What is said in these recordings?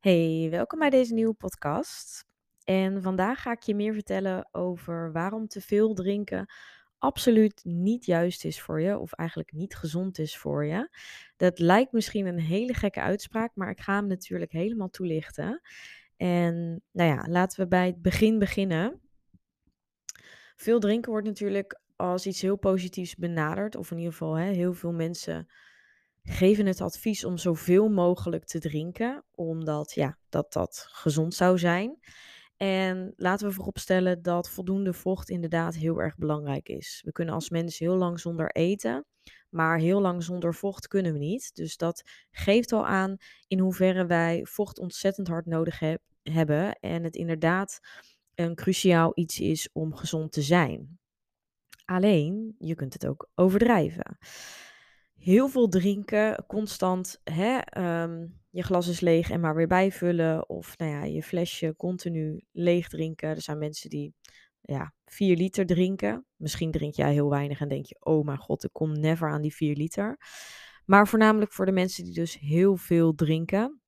Hey, welkom bij deze nieuwe podcast. En vandaag ga ik je meer vertellen over waarom te veel drinken absoluut niet juist is voor je, of eigenlijk niet gezond is voor je. Dat lijkt misschien een hele gekke uitspraak, maar ik ga hem natuurlijk helemaal toelichten. En nou ja, laten we bij het begin beginnen. Veel drinken wordt natuurlijk als iets heel positiefs benaderd, of in ieder geval hè, heel veel mensen geven het advies om zoveel mogelijk te drinken, omdat ja, dat dat gezond zou zijn. En laten we vooropstellen dat voldoende vocht inderdaad heel erg belangrijk is. We kunnen als mensen heel lang zonder eten, maar heel lang zonder vocht kunnen we niet. Dus dat geeft al aan in hoeverre wij vocht ontzettend hard nodig heb, hebben en het inderdaad een cruciaal iets is om gezond te zijn. Alleen, je kunt het ook overdrijven. Heel veel drinken, constant, hè, ehm, je glas is leeg en maar weer bijvullen. Of nou ja, je flesje continu leeg drinken. Er zijn mensen die ja, 4 liter drinken. Misschien drink jij heel weinig en denk je, oh mijn god, ik kom never aan die 4 liter. Maar voornamelijk voor de mensen die dus heel veel drinken.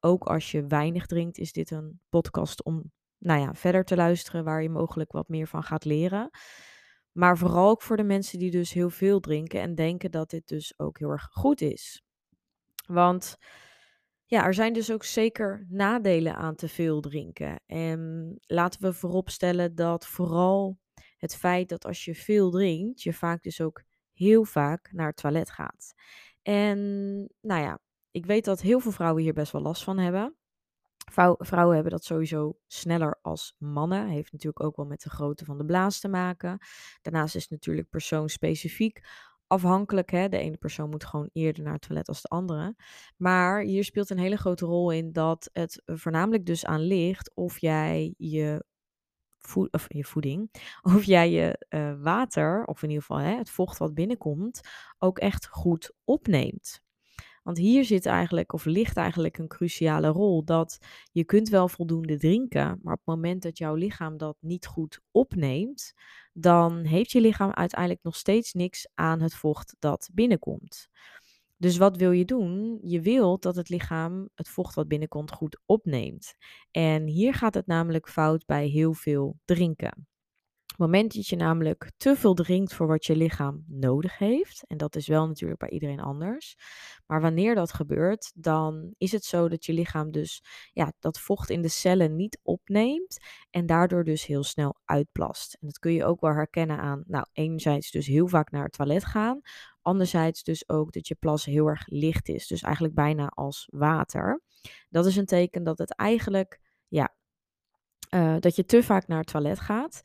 Ook als je weinig drinkt, is dit een podcast om nou ja, verder te luisteren, waar je mogelijk wat meer van gaat leren. Maar vooral ook voor de mensen die dus heel veel drinken en denken dat dit dus ook heel erg goed is. Want ja, er zijn dus ook zeker nadelen aan te veel drinken. En laten we vooropstellen dat vooral het feit dat als je veel drinkt, je vaak dus ook heel vaak naar het toilet gaat. En nou ja, ik weet dat heel veel vrouwen hier best wel last van hebben. Vrouwen hebben dat sowieso sneller als mannen. Heeft natuurlijk ook wel met de grootte van de blaas te maken. Daarnaast is het natuurlijk persoonsspecifiek afhankelijk. Hè? De ene persoon moet gewoon eerder naar het toilet als de andere. Maar hier speelt een hele grote rol in dat het voornamelijk dus aan ligt of jij je, of je voeding, of jij je uh, water, of in ieder geval hè, het vocht wat binnenkomt, ook echt goed opneemt. Want hier zit eigenlijk, of ligt eigenlijk een cruciale rol, dat je kunt wel voldoende drinken, maar op het moment dat jouw lichaam dat niet goed opneemt, dan heeft je lichaam uiteindelijk nog steeds niks aan het vocht dat binnenkomt. Dus wat wil je doen? Je wilt dat het lichaam het vocht wat binnenkomt goed opneemt. En hier gaat het namelijk fout bij heel veel drinken het moment dat je namelijk te veel drinkt voor wat je lichaam nodig heeft, en dat is wel natuurlijk bij iedereen anders, maar wanneer dat gebeurt, dan is het zo dat je lichaam dus ja, dat vocht in de cellen niet opneemt en daardoor dus heel snel uitplast. En dat kun je ook wel herkennen aan, nou, enerzijds dus heel vaak naar het toilet gaan, anderzijds dus ook dat je plas heel erg licht is, dus eigenlijk bijna als water. Dat is een teken dat het eigenlijk, ja, uh, dat je te vaak naar het toilet gaat.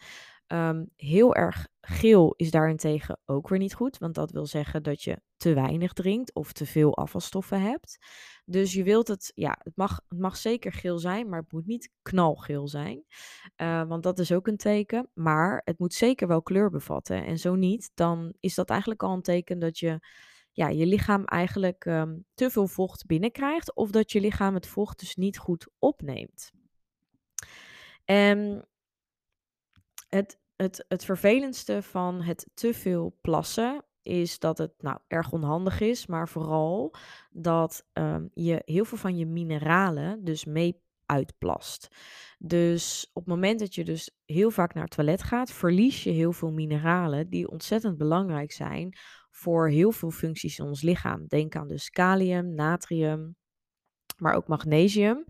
Um, heel erg geel is daarentegen ook weer niet goed, want dat wil zeggen dat je te weinig drinkt of te veel afvalstoffen hebt. Dus je wilt het, ja, het mag, het mag zeker geel zijn, maar het moet niet knalgeel zijn, uh, want dat is ook een teken. Maar het moet zeker wel kleur bevatten. En zo niet, dan is dat eigenlijk al een teken dat je ja, je lichaam eigenlijk um, te veel vocht binnenkrijgt, of dat je lichaam het vocht dus niet goed opneemt. En het, het, het vervelendste van het te veel plassen is dat het nou erg onhandig is, maar vooral dat um, je heel veel van je mineralen dus mee uitplast. Dus op het moment dat je dus heel vaak naar het toilet gaat, verlies je heel veel mineralen die ontzettend belangrijk zijn voor heel veel functies in ons lichaam. Denk aan dus kalium, natrium, maar ook magnesium.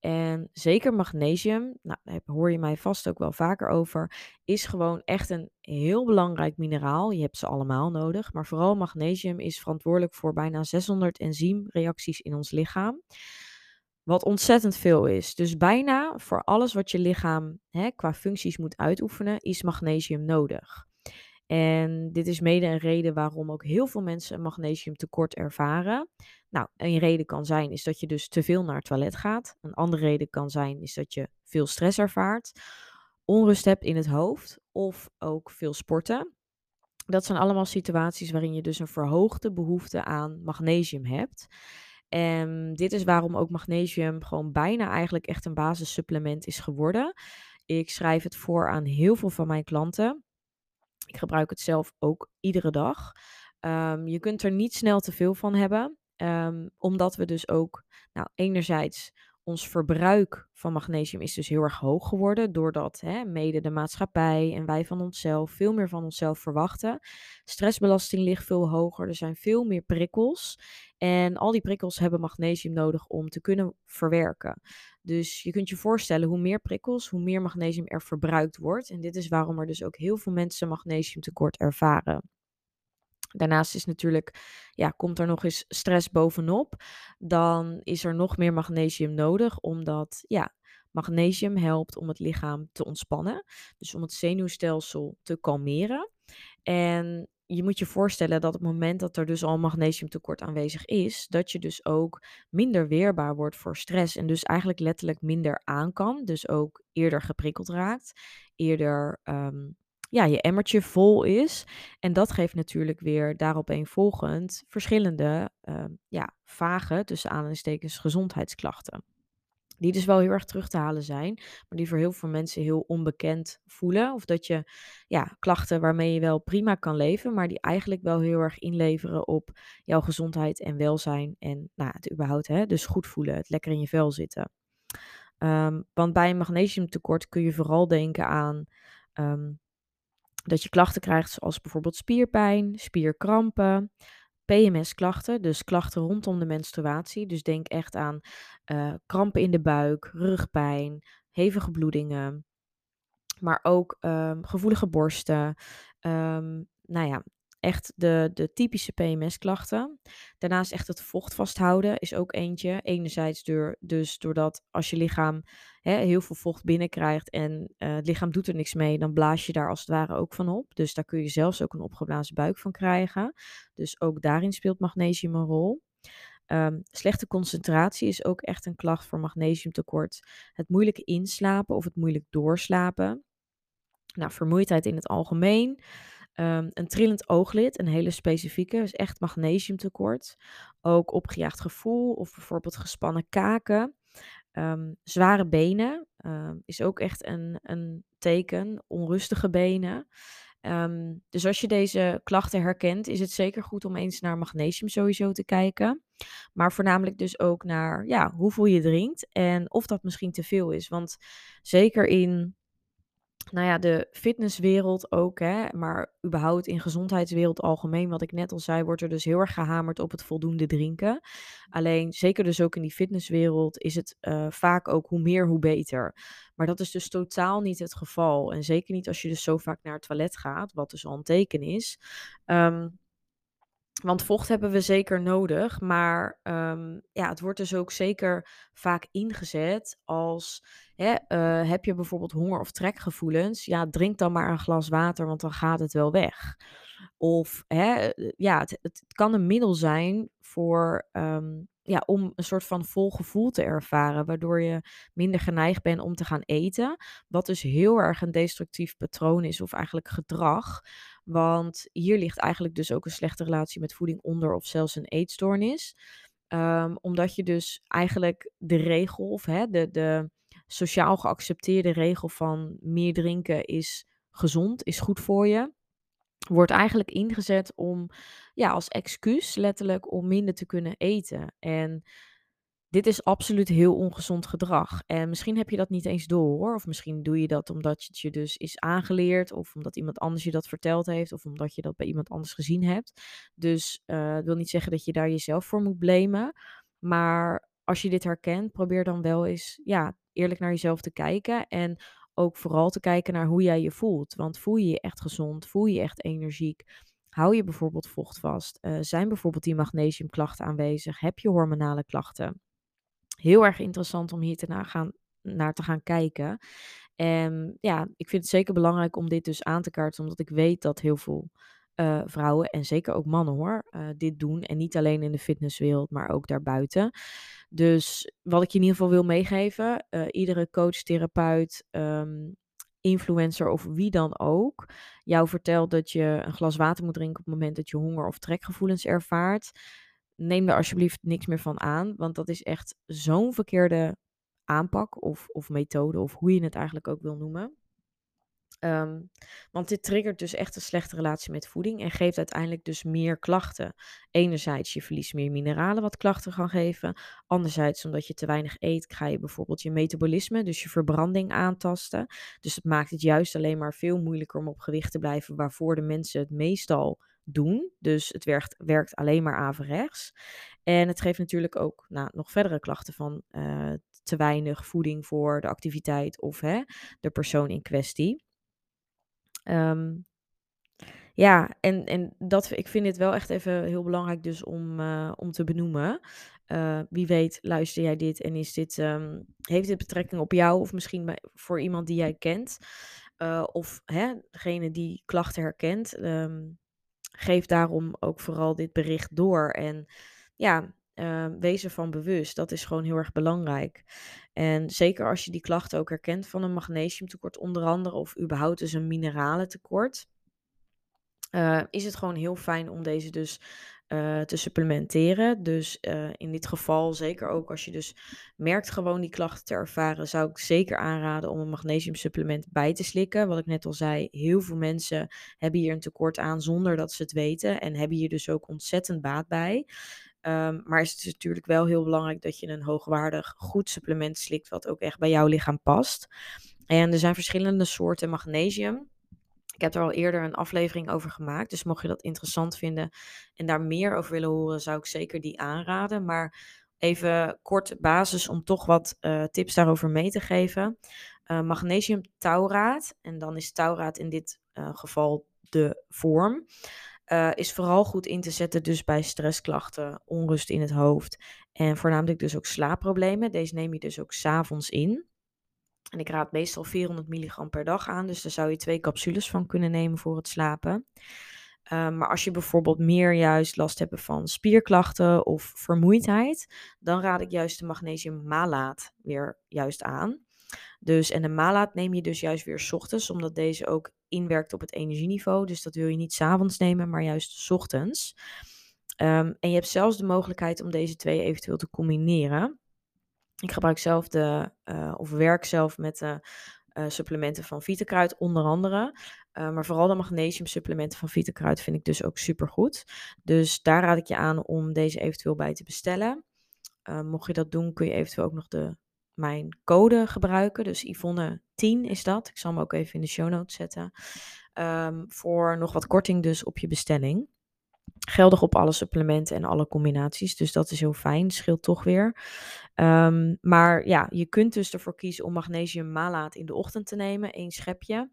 En zeker magnesium, nou, daar hoor je mij vast ook wel vaker over, is gewoon echt een heel belangrijk mineraal. Je hebt ze allemaal nodig, maar vooral magnesium is verantwoordelijk voor bijna 600 enzymreacties in ons lichaam. Wat ontzettend veel is. Dus bijna voor alles wat je lichaam hè, qua functies moet uitoefenen, is magnesium nodig. En dit is mede een reden waarom ook heel veel mensen een magnesiumtekort ervaren. Nou, een reden kan zijn is dat je dus te veel naar het toilet gaat. Een andere reden kan zijn is dat je veel stress ervaart, onrust hebt in het hoofd of ook veel sporten. Dat zijn allemaal situaties waarin je dus een verhoogde behoefte aan magnesium hebt. En dit is waarom ook magnesium gewoon bijna eigenlijk echt een basissupplement is geworden. Ik schrijf het voor aan heel veel van mijn klanten. Ik gebruik het zelf ook iedere dag. Um, je kunt er niet snel te veel van hebben. Um, omdat we dus ook, nou, enerzijds ons verbruik van magnesium is dus heel erg hoog geworden, doordat hè, mede de maatschappij en wij van onszelf veel meer van onszelf verwachten. Stressbelasting ligt veel hoger, er zijn veel meer prikkels. En al die prikkels hebben magnesium nodig om te kunnen verwerken. Dus je kunt je voorstellen, hoe meer prikkels, hoe meer magnesium er verbruikt wordt. En dit is waarom er dus ook heel veel mensen magnesiumtekort ervaren. Daarnaast is natuurlijk, ja, komt er nog eens stress bovenop. Dan is er nog meer magnesium nodig, omdat ja, magnesium helpt om het lichaam te ontspannen. Dus om het zenuwstelsel te kalmeren. En je moet je voorstellen dat op het moment dat er dus al magnesiumtekort aanwezig is, dat je dus ook minder weerbaar wordt voor stress en dus eigenlijk letterlijk minder aan kan. Dus ook eerder geprikkeld raakt, eerder um, ja, je emmertje vol is. En dat geeft natuurlijk weer daaropeenvolgend verschillende uh, ja, vage, tussen aanhalingstekens, gezondheidsklachten. Die dus wel heel erg terug te halen zijn, maar die voor heel veel mensen heel onbekend voelen. Of dat je ja, klachten waarmee je wel prima kan leven, maar die eigenlijk wel heel erg inleveren op jouw gezondheid en welzijn. En nou, het überhaupt, hè, dus goed voelen, het lekker in je vel zitten. Um, want bij een magnesiumtekort kun je vooral denken aan um, dat je klachten krijgt zoals bijvoorbeeld spierpijn, spierkrampen, PMS-klachten, dus klachten rondom de menstruatie. Dus denk echt aan uh, krampen in de buik, rugpijn, hevige bloedingen, maar ook um, gevoelige borsten. Um, nou ja, echt de, de typische PMS-klachten. Daarnaast echt het vocht vasthouden is ook eentje. Enerzijds door, dus doordat als je lichaam hè, heel veel vocht binnenkrijgt en uh, het lichaam doet er niks mee, dan blaas je daar als het ware ook van op. Dus daar kun je zelfs ook een opgeblazen buik van krijgen. Dus ook daarin speelt magnesium een rol. Um, slechte concentratie is ook echt een klacht voor magnesiumtekort. Het moeilijk inslapen of het moeilijk doorslapen. Nou, vermoeidheid in het algemeen. Um, een trillend ooglid, een hele specifieke, is echt magnesiumtekort. Ook opgejaagd gevoel of bijvoorbeeld gespannen kaken. Um, zware benen um, is ook echt een, een teken. Onrustige benen. Dus als je deze klachten herkent, is het zeker goed om eens naar magnesium sowieso te kijken. Maar voornamelijk dus ook naar ja, hoeveel je drinkt en of dat misschien te veel is. Want zeker in nou ja, de fitnesswereld ook, hè, maar überhaupt in gezondheidswereld algemeen, wat ik net al zei, wordt er dus heel erg gehamerd op het voldoende drinken. Alleen, zeker dus ook in die fitnesswereld, is het uh, vaak ook hoe meer, hoe beter. Maar dat is dus totaal niet het geval. En zeker niet als je dus zo vaak naar het toilet gaat, wat dus al een teken is. Um, want vocht hebben we zeker nodig, maar um, ja, het wordt dus ook zeker vaak ingezet als hè, uh, heb je bijvoorbeeld honger of trekgevoelens, ja, drink dan maar een glas water, want dan gaat het wel weg. Of hè, eh, ja, het, het kan een middel zijn voor um, ja, om een soort van vol gevoel te ervaren, waardoor je minder geneigd bent om te gaan eten. Wat dus heel erg een destructief patroon is, of eigenlijk gedrag. Want hier ligt eigenlijk dus ook een slechte relatie met voeding onder, of zelfs een eetstoornis. Um, omdat je dus eigenlijk de regel, of hè, de, de sociaal geaccepteerde regel van meer drinken is gezond, is goed voor je wordt eigenlijk ingezet om, ja, als excuus letterlijk om minder te kunnen eten. En dit is absoluut heel ongezond gedrag. En misschien heb je dat niet eens door, hoor. Of misschien doe je dat omdat het je dus is aangeleerd, of omdat iemand anders je dat verteld heeft, of omdat je dat bij iemand anders gezien hebt. Dus uh, wil niet zeggen dat je daar jezelf voor moet blamen. Maar als je dit herkent, probeer dan wel eens ja, eerlijk naar jezelf te kijken. En ook vooral te kijken naar hoe jij je voelt. Want voel je je echt gezond? Voel je je echt energiek? Hou je bijvoorbeeld vocht vast? Uh, zijn bijvoorbeeld die magnesiumklachten aanwezig? Heb je hormonale klachten? Heel erg interessant om hier te gaan, naar te gaan kijken. En ja, ik vind het zeker belangrijk om dit dus aan te kaarten, omdat ik weet dat heel veel uh, vrouwen en zeker ook mannen hoor, uh, dit doen. En niet alleen in de fitnesswereld, maar ook daarbuiten. Dus wat ik je in ieder geval wil meegeven, uh, iedere coach, therapeut, um, influencer of wie dan ook, jou vertelt dat je een glas water moet drinken op het moment dat je honger of trekgevoelens ervaart. Neem daar alsjeblieft niks meer van aan, want dat is echt zo'n verkeerde aanpak of, of methode, of hoe je het eigenlijk ook wil noemen. Ehm, want dit triggert dus echt een slechte relatie met voeding en geeft uiteindelijk dus meer klachten. Enerzijds, je verliest meer mineralen, wat klachten kan geven. Anderzijds, omdat je te weinig eet, ga je bijvoorbeeld je metabolisme, dus je verbranding aantasten. Dus het maakt het juist alleen maar veel moeilijker om op gewicht te blijven, waarvoor de mensen het meestal doen. Dus het werkt, werkt alleen maar averechts. En het geeft natuurlijk ook nou, nog verdere klachten van uh, te weinig voeding voor de activiteit of hè, de persoon in kwestie. Um, ja, en, en dat, ik vind dit wel echt even heel belangrijk dus om, uh, om te benoemen. Uh, wie weet, luister jij dit en is dit, um, heeft dit betrekking op jou of misschien bij, voor iemand die jij kent? Of hè, degene die klachten herkent. Um, geef daarom ook vooral dit bericht door. En ja, uh, wees ervan bewust. Dat is gewoon heel erg belangrijk. En zeker als je die klachten ook herkent van een magnesiumtekort onder andere, of überhaupt dus een mineralentekort, uh, is het gewoon heel fijn om deze dus uh, te supplementeren. Dus uh, in dit geval, zeker ook als je dus merkt gewoon die klachten te ervaren, zou ik zeker aanraden om een magnesiumsupplement bij te slikken. Wat ik net al zei, heel veel mensen hebben hier een tekort aan zonder dat ze het weten en hebben hier dus ook ontzettend baat bij. Um, maar is het is natuurlijk wel heel belangrijk dat je een hoogwaardig goed supplement slikt, wat ook echt bij jouw lichaam past. En er zijn verschillende soorten magnesium. Ik heb er al eerder een aflevering over gemaakt. Dus mocht je dat interessant vinden en daar meer over willen horen, zou ik zeker die aanraden. Maar even kort basis om toch wat uh, tips daarover mee te geven. Uh, magnesium tauraat, en dan is tauraat in dit uh, geval de vorm. Is vooral goed in te zetten dus bij stressklachten, onrust in het hoofd en voornamelijk dus ook slaapproblemen. Deze neem je dus ook s'avonds in. En ik raad meestal 400 milligram per dag aan, dus daar zou je twee capsules van kunnen nemen voor het slapen. Uh, maar als je bijvoorbeeld meer juist last hebt van spierklachten of vermoeidheid, dan raad ik juist de magnesium malaat weer juist aan. Dus, en de malaat neem je dus juist weer ochtends, omdat deze ook inwerkt op het energieniveau. Dus dat wil je niet s'avonds nemen, maar juist ochtends. Um, en je hebt zelfs de mogelijkheid om deze twee eventueel te combineren. Ik gebruik zelf de, uh, of werk zelf met de uh, supplementen van Vitakruid, onder andere. Uh, maar vooral de magnesium supplementen van Vitakruid vind ik dus ook super goed. Dus daar raad ik je aan om deze eventueel bij te bestellen. mocht je dat doen, kun je eventueel ook nog de mijn code gebruiken. Dus Yvonne 10 is dat. Ik zal hem ook even in de show notes zetten. Um, voor nog wat korting dus op je bestelling. Geldig op alle supplementen en alle combinaties. Dus dat is heel fijn. Scheelt toch weer. Um, maar ja, je kunt dus ervoor kiezen om magnesium malaat in de ochtend te nemen. één schepje.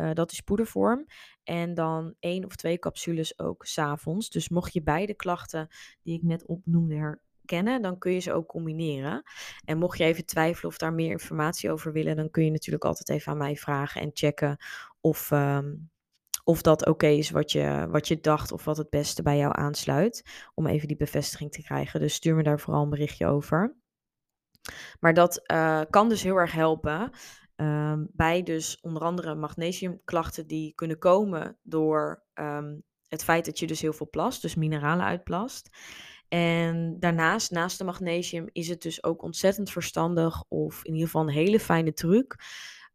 Uh, dat is poedervorm. En dan één of twee capsules ook s'avonds. Dus mocht je beide klachten die ik net opnoemde kennen, dan kun je ze ook combineren. En mocht je even twijfelen of daar meer informatie over willen, dan kun je natuurlijk altijd even aan mij vragen en checken of, um, of dat oké is wat je, wat je dacht of wat het beste bij jou aansluit. Om even die bevestiging te krijgen. Dus stuur me daar vooral een berichtje over. Maar dat uh, kan dus heel erg helpen. Um, bij dus onder andere magnesiumklachten die kunnen komen door um, het feit dat je dus heel veel plast, dus mineralen uitplast. En daarnaast, naast de magnesium, is het dus ook ontzettend verstandig, of in ieder geval een hele fijne truc,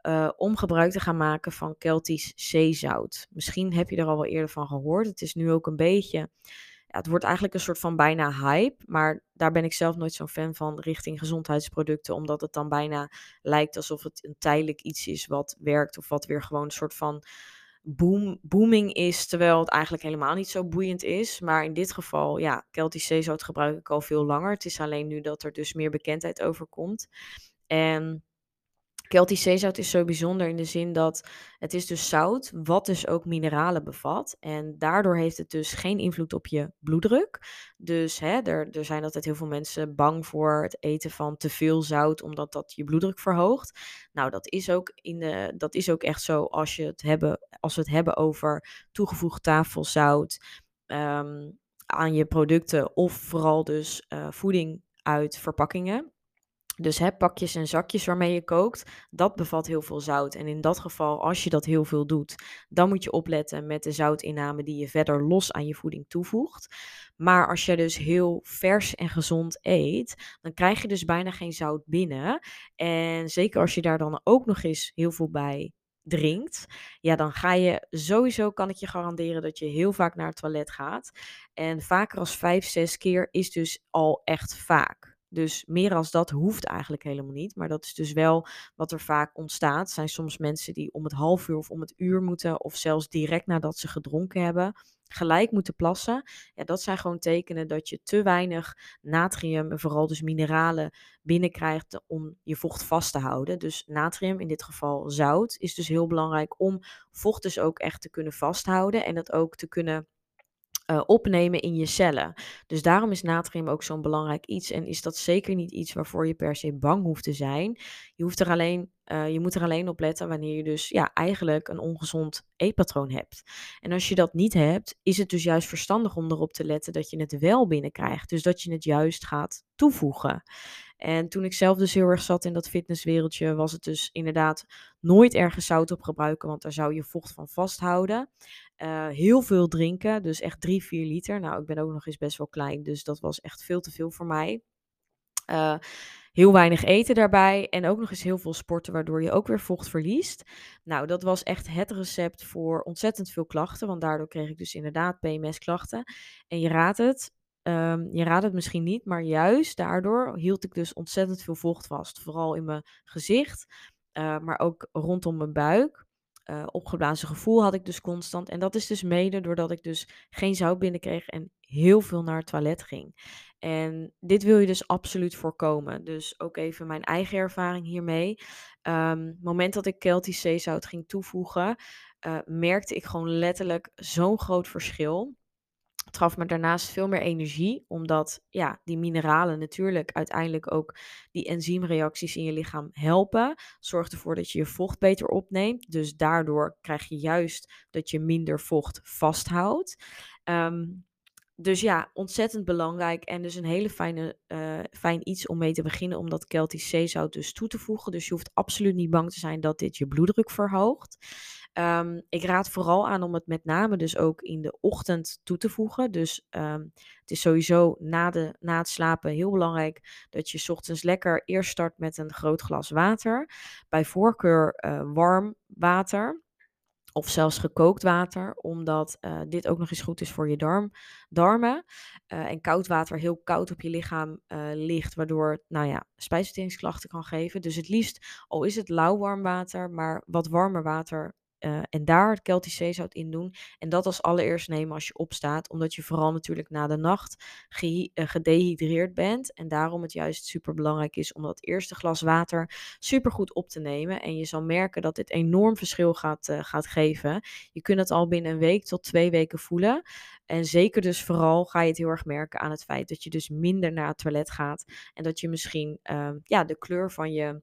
uh, om gebruik te gaan maken van Keltisch zeezout. Misschien heb je er al wel eerder van gehoord. Het is nu ook een beetje, ja, het wordt eigenlijk een soort van bijna hype, maar daar ben ik zelf nooit zo'n fan van richting gezondheidsproducten, omdat het dan bijna lijkt alsof het een tijdelijk iets is wat werkt of wat weer gewoon een soort van boom, booming is, terwijl het eigenlijk helemaal niet zo boeiend is. Maar in dit geval, ja, Celtic zeezout gebruik ik al veel langer. Het is alleen nu dat er dus meer bekendheid over komt. En Keltisch zeezout is zo bijzonder in de zin dat het is dus zout, wat dus ook mineralen bevat. En daardoor heeft het dus geen invloed op je bloeddruk. Dus hè, er, er zijn altijd heel veel mensen bang voor het eten van te veel zout, omdat dat je bloeddruk verhoogt. Nou, dat is ook, in de, dat is ook echt zo als, je het hebben, als we het hebben over toegevoegd tafelzout um, aan je producten. Of vooral dus uh, voeding uit verpakkingen. Dus hè, pakjes en zakjes waarmee je kookt, dat bevat heel veel zout. En in dat geval, als je dat heel veel doet, dan moet je opletten met de zoutinname die je verder los aan je voeding toevoegt. Maar als je dus heel vers en gezond eet, dan krijg je dus bijna geen zout binnen. En zeker als je daar dan ook nog eens heel veel bij drinkt, ja, dan ga je sowieso, kan ik je garanderen, dat je heel vaak naar het toilet gaat. En vaker als vijf, zes keer is dus al echt vaak. Dus meer als dat hoeft eigenlijk helemaal niet. Maar dat is dus wel wat er vaak ontstaat. Zijn soms mensen die om het half uur of om het uur moeten, of zelfs direct nadat ze gedronken hebben, gelijk moeten plassen. Ja, dat zijn gewoon tekenen dat je te weinig natrium en vooral dus mineralen binnenkrijgt om je vocht vast te houden. Dus natrium, in dit geval zout, is dus heel belangrijk om vocht dus ook echt te kunnen vasthouden en dat ook te kunnen uh, opnemen in je cellen. Dus daarom is natrium ook zo'n belangrijk iets. En is dat zeker niet iets waarvoor je per se bang hoeft te zijn. Je, hoeft er alleen, uh, je moet er alleen op letten wanneer je dus ja, eigenlijk een ongezond eetpatroon hebt. En als je dat niet hebt, is het dus juist verstandig om erop te letten dat je het wel binnenkrijgt. Dus dat je het juist gaat toevoegen. En toen ik zelf dus heel erg zat in dat fitnesswereldje, was het dus inderdaad nooit ergens zout op gebruiken, want daar zou je vocht van vasthouden. Uh, heel veel drinken, dus echt 3, 4 liter. Nou, ik ben ook nog eens best wel klein, dus dat was echt veel te veel voor mij. Uh, heel weinig eten daarbij en ook nog eens heel veel sporten, waardoor je ook weer vocht verliest. Nou, dat was echt het recept voor ontzettend veel klachten, want daardoor kreeg ik dus inderdaad PMS-klachten. En je raadt het, um, je raadt het misschien niet, maar juist daardoor hield ik dus ontzettend veel vocht vast. Vooral in mijn gezicht, uh, maar ook rondom mijn buik uh, opgeblazen gevoel had ik dus constant. En dat is dus mede doordat ik dus geen zout binnenkreeg en heel veel naar het toilet ging. En dit wil je dus absoluut voorkomen. Dus ook even mijn eigen ervaring hiermee. Um, moment dat ik Celtic zeezout ging toevoegen, uh, merkte ik gewoon letterlijk zo'n groot verschil. Het gaf me daarnaast veel meer energie, omdat ja, die mineralen natuurlijk uiteindelijk ook die enzymreacties in je lichaam helpen. Zorgt ervoor dat je je vocht beter opneemt. Dus daardoor krijg je juist dat je minder vocht vasthoudt. Um, dus ja, ontzettend belangrijk en dus een hele fijne, uh, fijn iets om mee te beginnen om dat Celtisch zeezout dus toe te voegen. Dus je hoeft absoluut niet bang te zijn dat dit je bloeddruk verhoogt. Um, ik raad vooral aan om het met name dus ook in de ochtend toe te voegen. Dus um, het is sowieso na, de, na het slapen heel belangrijk dat je ochtends lekker eerst start met een groot glas water. Bij voorkeur uh, warm water of zelfs gekookt water, omdat uh, dit ook nog eens goed is voor je darm, darmen. Uh, en koud water heel koud op je lichaam ligt, waardoor nou ja, spijsverteringsklachten kan geven. Dus het liefst, al is het lauw warm water, maar wat warmer water uh, en daar het Celtisch zeezout in doen. En dat als allereerst nemen als je opstaat. Omdat je vooral natuurlijk na de nacht ge uh, gedehydreerd bent. En daarom het juist super belangrijk is om dat eerste glas water super goed op te nemen. En je zal merken dat dit enorm verschil gaat, uh, gaat geven. Je kunt het al binnen een week tot twee weken voelen. En zeker dus vooral ga je het heel erg merken aan het feit dat je dus minder naar het toilet gaat. En dat je misschien uh, ja, de kleur van je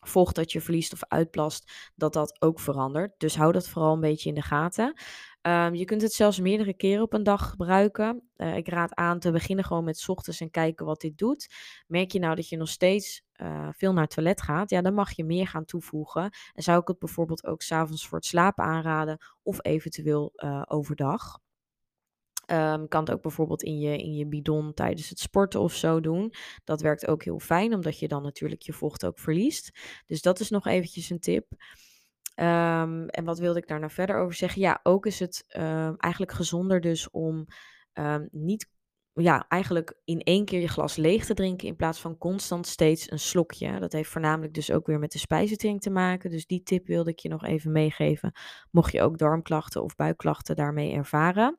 vocht dat je verliest of uitplast, dat dat ook verandert. Dus hou dat vooral een beetje in de gaten. Um, je kunt het zelfs meerdere keren op een dag gebruiken. Uh, ik raad aan te beginnen gewoon met ochtends en kijken wat dit doet. Merk je nou dat je nog steeds uh, veel naar het toilet gaat, ja, dan mag je meer gaan toevoegen. En zou ik het bijvoorbeeld ook s'avonds voor het slapen aanraden of eventueel uh, overdag. Um, kan het ook bijvoorbeeld in je, in je bidon tijdens het sporten of zo doen. Dat werkt ook heel fijn, omdat je dan natuurlijk je vocht ook verliest. Dus dat is nog eventjes een tip. Um, en wat wilde ik daar nou verder over zeggen? Ja, ook is het um, eigenlijk gezonder dus om niet ja, eigenlijk in één keer je glas leeg te drinken in plaats van constant steeds een slokje. Dat heeft voornamelijk dus ook weer met de spijsvertering te maken. Dus die tip wilde ik je nog even meegeven. Mocht je ook darmklachten of buikklachten daarmee ervaren.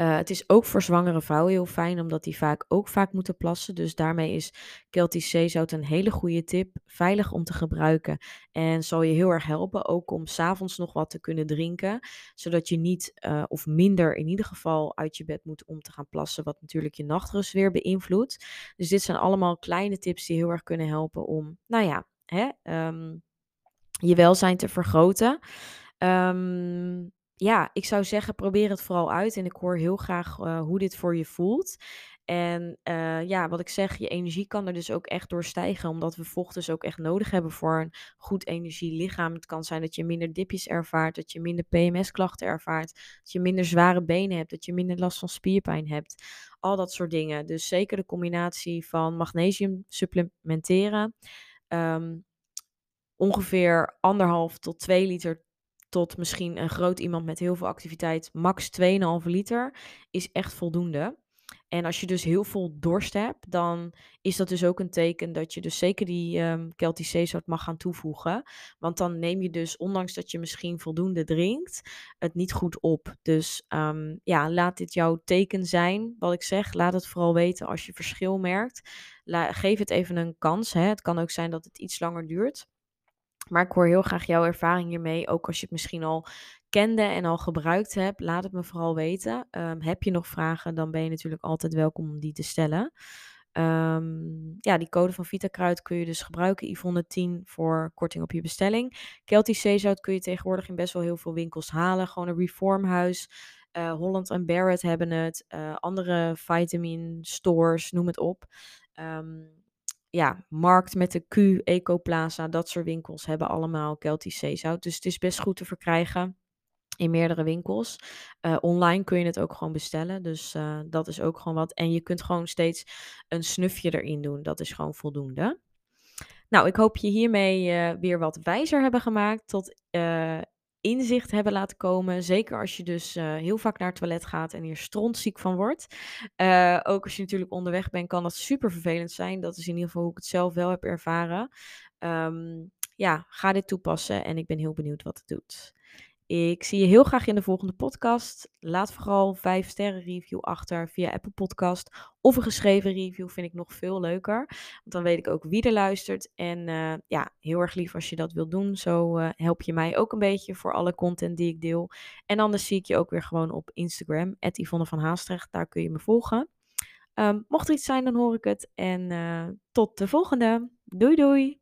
Uh, het is ook voor zwangere vrouwen heel fijn, omdat die vaak ook vaak moeten plassen. Dus daarmee is Celtisch zeezout een hele goede tip. Veilig om te gebruiken en zal je heel erg helpen. Ook om s'avonds nog wat te kunnen drinken. Zodat je niet uh, of minder in ieder geval uit je bed moet om te gaan plassen. Wat natuurlijk je nachtrust weer beïnvloedt. Dus dit zijn allemaal kleine tips die heel erg kunnen helpen om, nou ja, hè, um, je welzijn te vergroten. Um, ja, ik zou zeggen, probeer het vooral uit. En ik hoor heel graag uh, hoe dit voor je voelt. En uh, ja, wat ik zeg, je energie kan er dus ook echt door stijgen. Omdat we vocht dus ook echt nodig hebben voor een goed energielichaam. Het kan zijn dat je minder dipjes ervaart, dat je minder PMS-klachten ervaart. Dat je minder zware benen hebt, dat je minder last van spierpijn hebt. Al dat soort dingen. Dus zeker de combinatie van magnesium supplementeren. Um, ongeveer anderhalf tot 2 liter tot misschien een groot iemand met heel veel activiteit, max 2,5 liter, is echt voldoende. En als je dus heel veel dorst hebt, dan is dat dus ook een teken dat je dus zeker die um, Celtic Sea mag gaan toevoegen. Want dan neem je dus, ondanks dat je misschien voldoende drinkt, het niet goed op. Dus ehm, ja, laat dit jouw teken zijn, wat ik zeg. Laat het vooral weten als je verschil merkt. geef het even een kans. Hè. Het kan ook zijn dat het iets langer duurt. Maar ik hoor heel graag jouw ervaring hiermee. Ook als je het misschien al kende en al gebruikt hebt, laat het me vooral weten. Ehm, heb je nog vragen, dan ben je natuurlijk altijd welkom om die te stellen. Ehm, ja, die code van VitaKruid kun je dus gebruiken. Yvonne 10 voor korting op je bestelling. Celtic Zeezout kun je tegenwoordig in best wel heel veel winkels halen. Gewoon een Reformhuis. Uh, Holland en Barrett hebben het. Uh, andere vitamin stores, noem het op. Um, ja, Markt met de Q, Ecoplaza, dat soort winkels hebben allemaal Celtisch zeezout. Dus het is best goed te verkrijgen in meerdere winkels. Uh, online kun je het ook gewoon bestellen. Dus uh, dat is ook gewoon wat. En je kunt gewoon steeds een snufje erin doen. Dat is gewoon voldoende. Nou, ik hoop je hiermee uh, weer wat wijzer hebben gemaakt. Tot inzicht hebben laten komen. Zeker als je dus uh, heel vaak naar het toilet gaat en hier strontziek van wordt. Uh, ook als je natuurlijk onderweg bent, kan dat super vervelend zijn. Dat is in ieder geval hoe ik het zelf wel heb ervaren. Um, ja, ga dit toepassen en ik ben heel benieuwd wat het doet. Ik zie je heel graag in de volgende podcast. Laat vooral 5 sterren review achter via Apple Podcast. Of een geschreven review vind ik nog veel leuker. Want dan weet ik ook wie er luistert. En uh, ja, heel erg lief als je dat wilt doen. Zo uh, help je mij ook een beetje voor alle content die ik deel. En anders zie ik je ook weer gewoon op Instagram. Yvonne van Haastrecht. Daar kun je me volgen. Um, mocht er iets zijn, dan hoor ik het. En uh, tot de volgende. Doei doei.